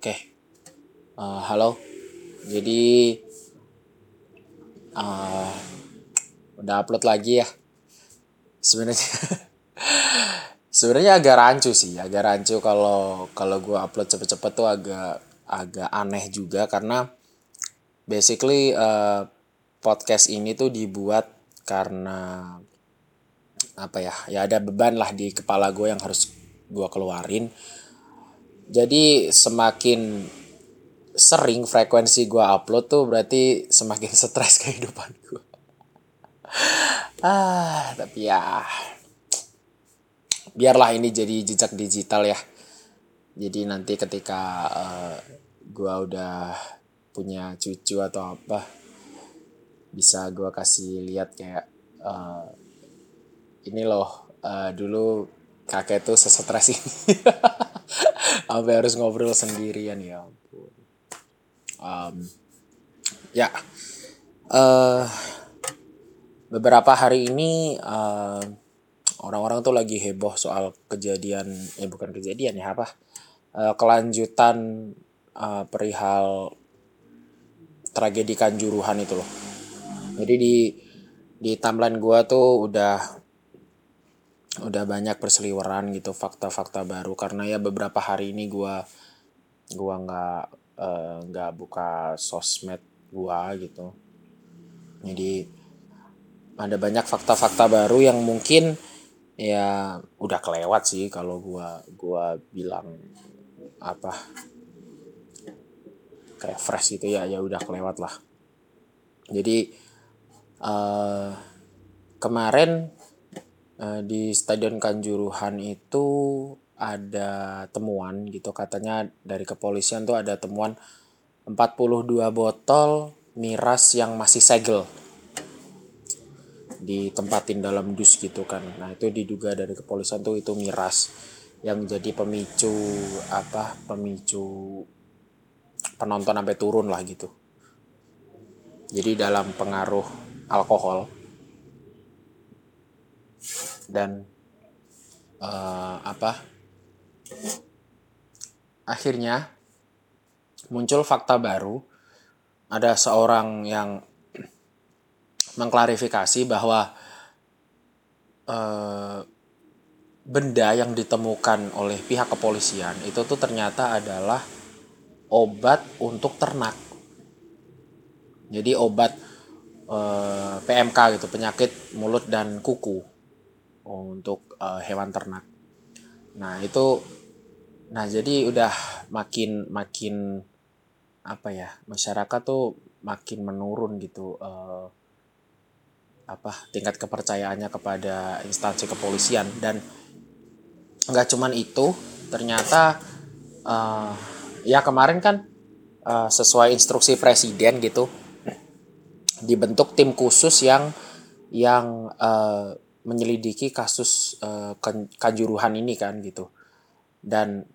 Oke, uh, halo. Jadi uh, udah upload lagi ya. Sebenarnya sebenarnya agak rancu sih, agak rancu kalau kalau gue upload cepet-cepet tuh agak agak aneh juga karena basically uh, podcast ini tuh dibuat karena apa ya ya ada beban lah di kepala gue yang harus gue keluarin jadi semakin sering frekuensi gue upload tuh berarti semakin stres kehidupan gue ah tapi ya biarlah ini jadi jejak digital ya. Jadi nanti ketika uh, eh, gue udah punya cucu atau apa bisa gue kasih lihat kayak uh, ini loh uh, dulu kakek tuh sesetres ini sampai harus ngobrol sendirian ya ampun. Um, ya. Uh, beberapa hari ini uh, orang-orang tuh lagi heboh soal kejadian ya bukan kejadian ya apa? Uh, kelanjutan uh, perihal tragedi kanjuruhan itu loh. Jadi di di timeline gue tuh udah udah banyak berseliweran gitu fakta-fakta baru. Karena ya beberapa hari ini gua gua nggak eh, nggak uh, buka sosmed gua gitu. Jadi ada banyak fakta-fakta baru yang mungkin ya udah kelewat sih kalau gua gua bilang apa kayak fresh gitu ya ya udah kelewat lah. Jadi uh, kemarin di Stadion Kanjuruhan itu ada temuan gitu. Katanya dari kepolisian tuh ada temuan 42 botol miras yang masih segel ditempatin dalam dus gitu kan. Nah itu diduga dari kepolisian tuh itu miras yang jadi pemicu apa pemicu penonton sampai turun lah gitu. Jadi dalam pengaruh alkohol dan uh, apa akhirnya muncul fakta baru ada seorang yang mengklarifikasi bahwa uh, benda yang ditemukan oleh pihak kepolisian itu tuh ternyata adalah obat untuk ternak. Jadi obat eh, PMK gitu, penyakit mulut dan kuku untuk uh, hewan ternak. Nah, itu nah jadi udah makin makin apa ya? Masyarakat tuh makin menurun gitu uh, apa tingkat kepercayaannya kepada instansi kepolisian dan nggak cuman itu ternyata uh, ya kemarin kan uh, sesuai instruksi presiden gitu dibentuk tim khusus yang yang uh, menyelidiki kasus uh, kanjuruhan ini kan gitu. Dan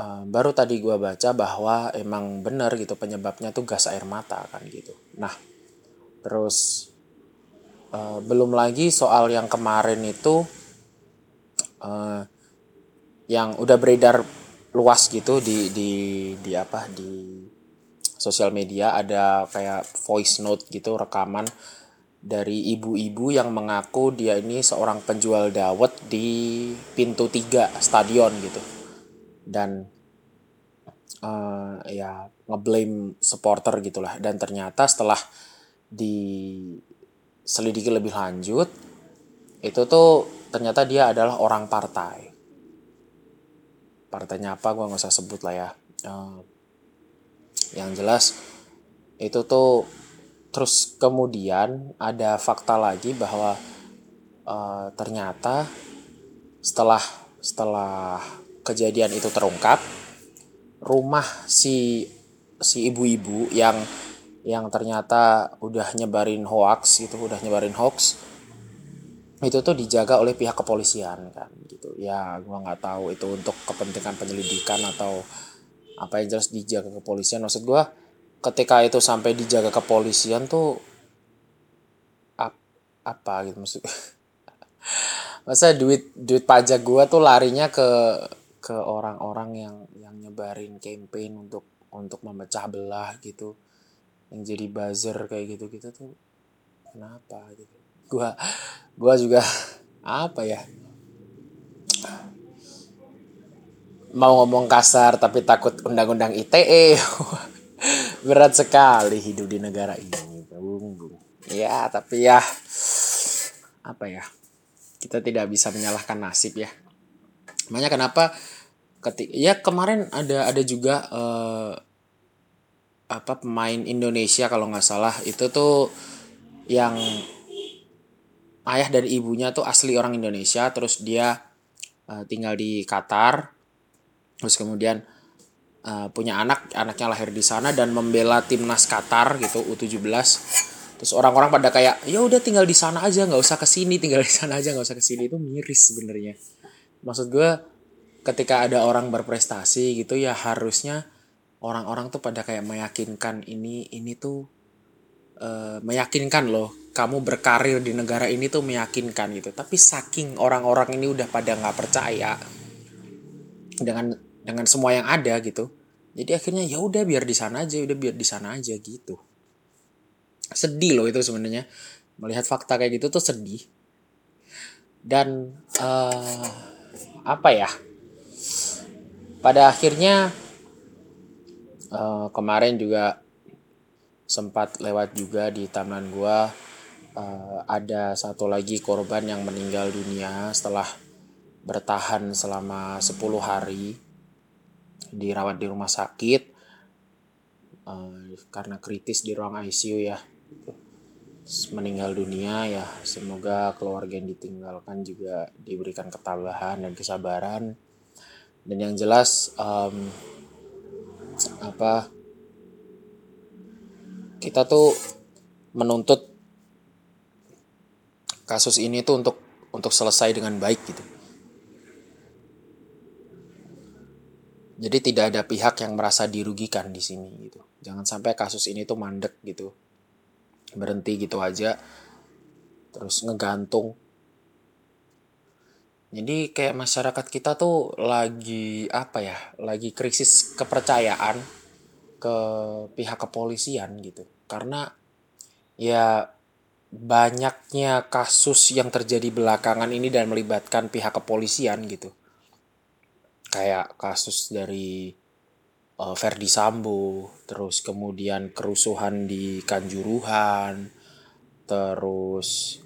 uh, baru tadi gue baca bahwa emang benar gitu penyebabnya tuh gas air mata kan gitu. Nah terus uh, belum lagi soal yang kemarin itu uh, yang udah beredar luas gitu di di di apa di sosial media ada kayak voice note gitu rekaman dari ibu-ibu yang mengaku dia ini seorang penjual dawet di pintu tiga stadion gitu. Dan uh, ya ngeblame supporter gitulah. Dan ternyata setelah diselidiki lebih lanjut itu tuh ternyata dia adalah orang partai. Partainya apa? Gue nggak usah sebut lah ya. Uh, yang jelas itu tuh Terus kemudian ada fakta lagi bahwa uh, ternyata setelah setelah kejadian itu terungkap, rumah si si ibu-ibu yang yang ternyata udah nyebarin hoax itu udah nyebarin hoax itu tuh dijaga oleh pihak kepolisian kan gitu. Ya gua nggak tahu itu untuk kepentingan penyelidikan atau apa yang jelas dijaga kepolisian. Maksud gua ketika itu sampai dijaga kepolisian tuh ap, apa gitu maksud masa duit duit pajak gua tuh larinya ke ke orang-orang yang yang nyebarin campaign untuk untuk memecah belah gitu yang jadi buzzer kayak gitu gitu tuh kenapa gitu? Gua gua juga apa ya? Mau ngomong kasar tapi takut undang-undang ITE berat sekali hidup di negara ini ya tapi ya apa ya kita tidak bisa menyalahkan nasib ya. Makanya kenapa ketik ya kemarin ada ada juga uh, apa pemain Indonesia kalau nggak salah itu tuh yang ayah dan ibunya tuh asli orang Indonesia terus dia uh, tinggal di Qatar. Terus kemudian uh, punya anak anaknya lahir di sana dan membela timnas Qatar gitu U17 terus orang-orang pada kayak ya udah tinggal di sana aja nggak usah ke sini tinggal di sana aja nggak usah ke sini. Itu miris sebenarnya. Maksud gue ketika ada orang berprestasi gitu ya harusnya orang-orang tuh pada kayak meyakinkan ini ini tuh uh, meyakinkan loh kamu berkarir di negara ini tuh meyakinkan gitu. Tapi saking orang-orang ini udah pada nggak percaya dengan dengan semua yang ada gitu. Jadi akhirnya ya udah biar di sana aja udah biar di sana aja gitu. Sedih loh itu sebenarnya. Melihat fakta kayak gitu tuh sedih. Dan uh, apa ya? Pada akhirnya uh, kemarin juga sempat lewat juga di taman gua uh, ada satu lagi korban yang meninggal dunia setelah bertahan selama 10 hari dirawat di rumah sakit uh, karena kritis di ruang ICU ya meninggal dunia ya semoga keluarga yang ditinggalkan juga diberikan ketabahan dan kesabaran dan yang jelas um, apa kita tuh menuntut kasus ini tuh untuk untuk selesai dengan baik gitu. Jadi tidak ada pihak yang merasa dirugikan di sini gitu. Jangan sampai kasus ini tuh mandek gitu. Berhenti gitu aja. Terus ngegantung jadi kayak masyarakat kita tuh lagi apa ya? Lagi krisis kepercayaan ke pihak kepolisian gitu. Karena ya banyaknya kasus yang terjadi belakangan ini dan melibatkan pihak kepolisian gitu. Kayak kasus dari uh, Verdi Sambo, terus kemudian kerusuhan di Kanjuruhan, terus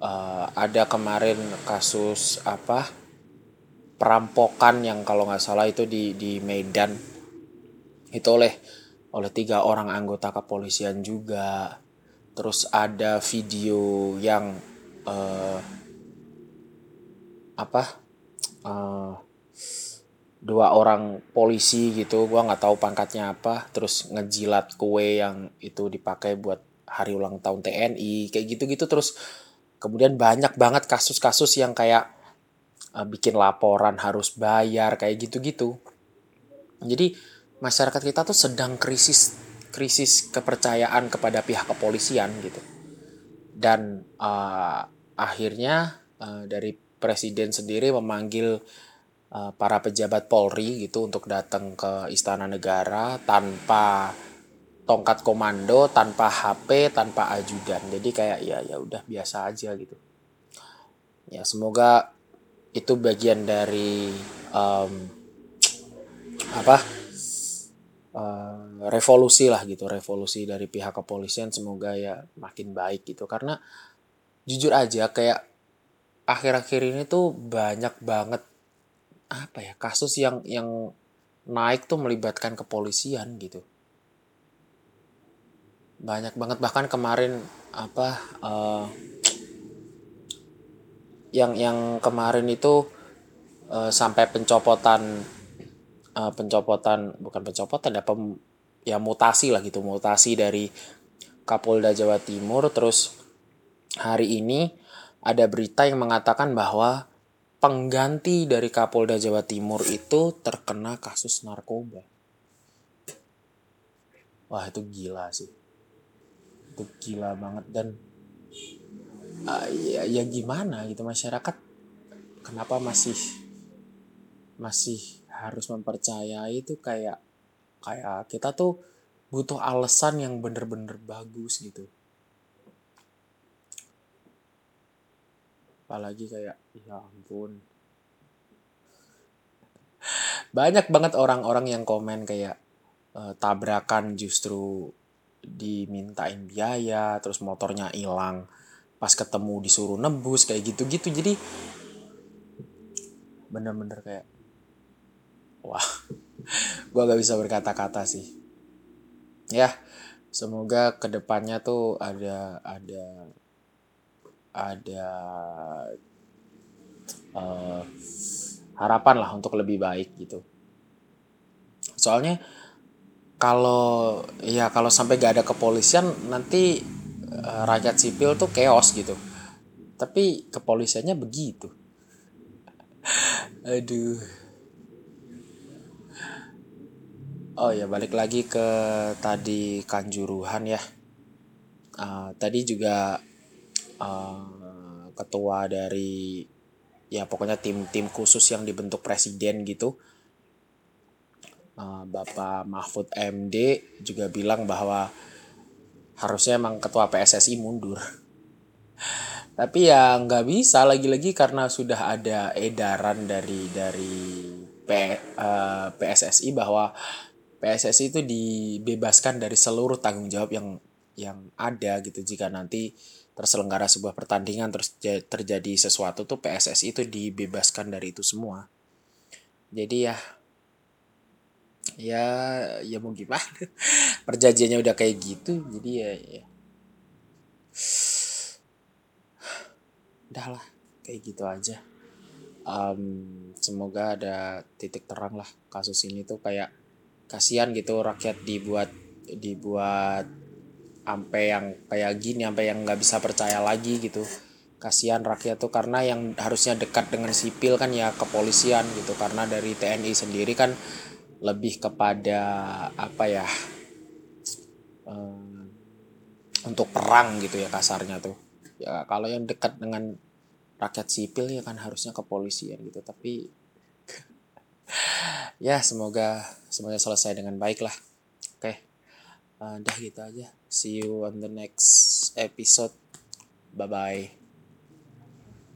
uh, ada kemarin kasus apa perampokan yang kalau nggak salah itu di di Medan. Itu oleh oleh tiga orang anggota kepolisian juga. Terus ada video yang uh, apa uh, dua orang polisi gitu gua nggak tahu pangkatnya apa terus ngejilat kue yang itu dipakai buat hari ulang tahun TNI kayak gitu-gitu terus Kemudian banyak banget kasus-kasus yang kayak uh, bikin laporan harus bayar kayak gitu-gitu. Jadi masyarakat kita tuh sedang krisis krisis kepercayaan kepada pihak kepolisian gitu. Dan uh, akhirnya uh, dari presiden sendiri memanggil uh, para pejabat Polri gitu untuk datang ke istana negara tanpa tongkat komando tanpa HP tanpa ajudan. Jadi kayak ya ya udah biasa aja gitu. Ya semoga itu bagian dari um, apa uh, revolusi lah gitu revolusi dari pihak kepolisian. Semoga ya makin baik gitu. Karena jujur aja kayak akhir-akhir ini tuh banyak banget apa ya kasus yang yang naik tuh melibatkan kepolisian gitu. Banyak banget bahkan kemarin apa uh, yang yang kemarin itu uh, sampai pencopotan uh, pencopotan bukan pencopotan ya pem, ya mutasi lah gitu mutasi dari Kapolda Jawa Timur. Terus hari ini ada berita yang mengatakan bahwa pengganti dari Kapolda Jawa Timur itu terkena kasus narkoba. Wah itu gila sih. Itu gila banget. Dan uh, ya, ya gimana gitu masyarakat kenapa masih masih harus mempercayai itu kayak kayak kita tuh butuh alasan yang bener-bener bagus gitu apalagi kayak ya ampun. Banyak banget orang-orang yang komen kayak uh, tabrakan justru dimintain biaya terus motornya hilang pas ketemu disuruh nebus kayak gitu-gitu. Jadi bener-bener kayak wah gue gak bisa berkata-kata sih. Ya semoga ke depannya tuh ada ada ada uh, harapan lah untuk lebih baik gitu. Soalnya kalau ya kalau sampai gak ada kepolisian nanti uh, rakyat sipil tuh chaos gitu. Tapi kepolisiannya begitu. Aduh. Oh ya balik lagi ke tadi kanjuruhan ya. Uh, tadi juga uh, ketua dari ya pokoknya tim-tim khusus yang dibentuk presiden gitu Eh, Bapak Mahfud MD juga bilang bahwa harusnya emang ketua PSSI mundur. Tapi ya nggak bisa lagi-lagi karena sudah ada edaran dari dari P, uh, eh, PSSI bahwa PSSI itu dibebaskan dari seluruh tanggung jawab yang yang ada gitu jika nanti terselenggara sebuah pertandingan terus terjadi sesuatu tuh PSSI itu dibebaskan dari itu semua. Jadi ya ya ya mau gimana perjanjiannya udah kayak gitu jadi ya, ya. udah lah kayak gitu aja um, semoga ada titik terang lah kasus ini tuh kayak kasihan gitu rakyat dibuat dibuat sampai yang kayak gini sampai yang nggak bisa percaya lagi gitu. Kasihan rakyat tuh karena yang harusnya dekat dengan sipil kan ya kepolisian gitu. Karena dari TNI sendiri kan lebih kepada apa ya um, untuk perang gitu ya kasarnya tuh. Ya kalau yang dekat dengan rakyat sipil ya kan harusnya kepolisian gitu. Tapi ya semoga semuanya selesai dengan baik lah. Oke. okay. Uh, dah gitu aja. See you on the next episode. Bye bye